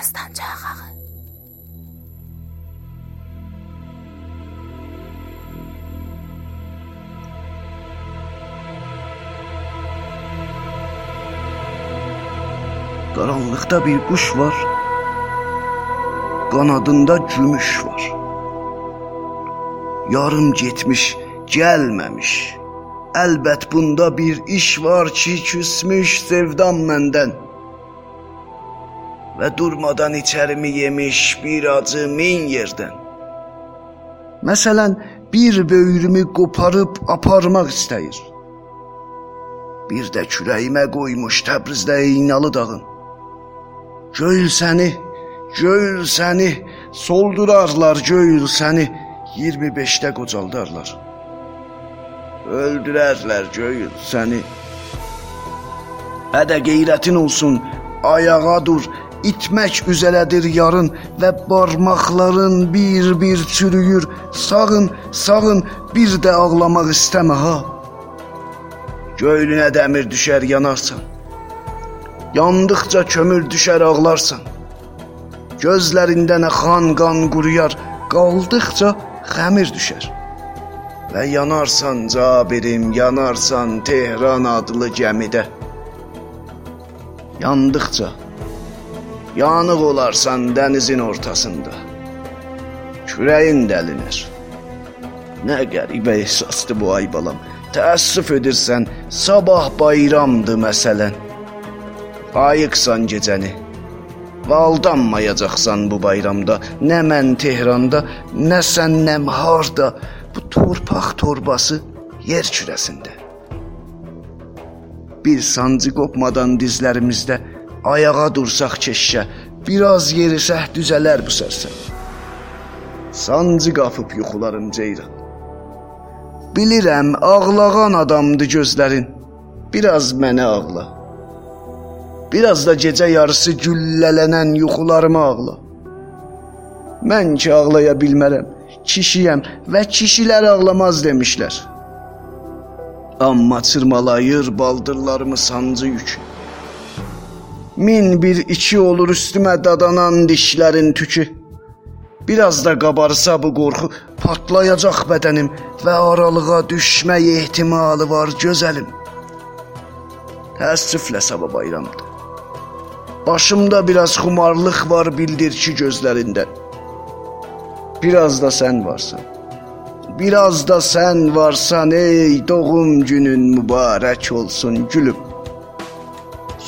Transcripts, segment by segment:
Dastanca ağı. Qaranlıqda bir quş var. Qanadında gümüş var. Yarım getmiş, gəlməmiş. Əlbət bunda bir iş var ki, küsmüş sevdam məndən. Və durmadan içərimi yemiş bir acı min yerdən. Məsələn, bir böyrümü qoparıb aparmaq istəyir. Bir də kürəyimə qoymuş Təbrizdə eynalı dağın. Göy səni, göy səni, soldurarlar göy səni, 25-də qocaldarlar. Öldürərlər göy səni. Hədə qeyrətin olsun, ayağa dur, itmək üzərədir yarın və barmaqların bir-bir çürüyür. Sağın, sağın, bir də ağlamaq istəmə ha. Göylünə dəmir düşər yanarsan. Yandıqca kömür düşər ağlarsan. Gözlərindən axan qan quruyar, qaldıqca xəmir düşər. Və yanarsan Cabirim, yanarsan Tehran adlı gəmidə. Yandıqca yanıq olarsan dənizin ortasında. Kürəyin dəlinir. Nə qəribə ehsasdır bu ay balam. Təəssüf edirsən, sabah bayramdır məsələn. Ayıqsan gecəni. Və aldanmayacaqsan bu bayramda. Nə mən Tehranda, nə sən nəmharda. Bu torpaq torbası yer kürəsində. Bir sancı qopmadan dizlərimizdə ayağa dursaq keşşə, biraz yerisəh düzələr bu sərsən. Sancı qafıb yuxularım ceyran. Bilirəm, ağlağan adamdı gözlərin. Biraz mənə ağla. Biraz da gecə yarısı güllələnən yuxularıma ağla. Mən ki ağlaya bilmərəm. Kişiyəm və kişilər ağlamaz demişlər. Amma çırmalayır baldırlarımı sancı yük. Min bir iki olur üstümə dadanan dişlərin tükü. Biraz da qabarsa bu qorxu patlayacaq bədənim və aralığa düşmək ehtimalı var gözəlim. Təəssüflə sabah bayramdır. Başımda biraz xumarlıq var bildir ki gözlərində. Biraz da sən varsan. Biraz da sən varsan ey doğum günün mübarək olsun gülüm.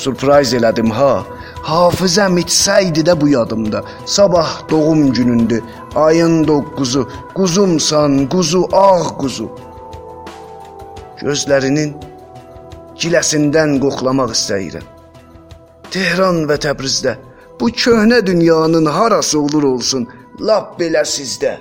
Surprise elədim ha. Hafizəm itsəydi də bu yadımda. Sabah doğum günündür. Ayın 9-u. Quzumsan, quzu, ağ quzu. Gözlərinin giləsindən qoxlamaq istəyirəm. Tehran və Təbrizdə bu köhnə dünyanın harası olur olsun, lap belə sizdə.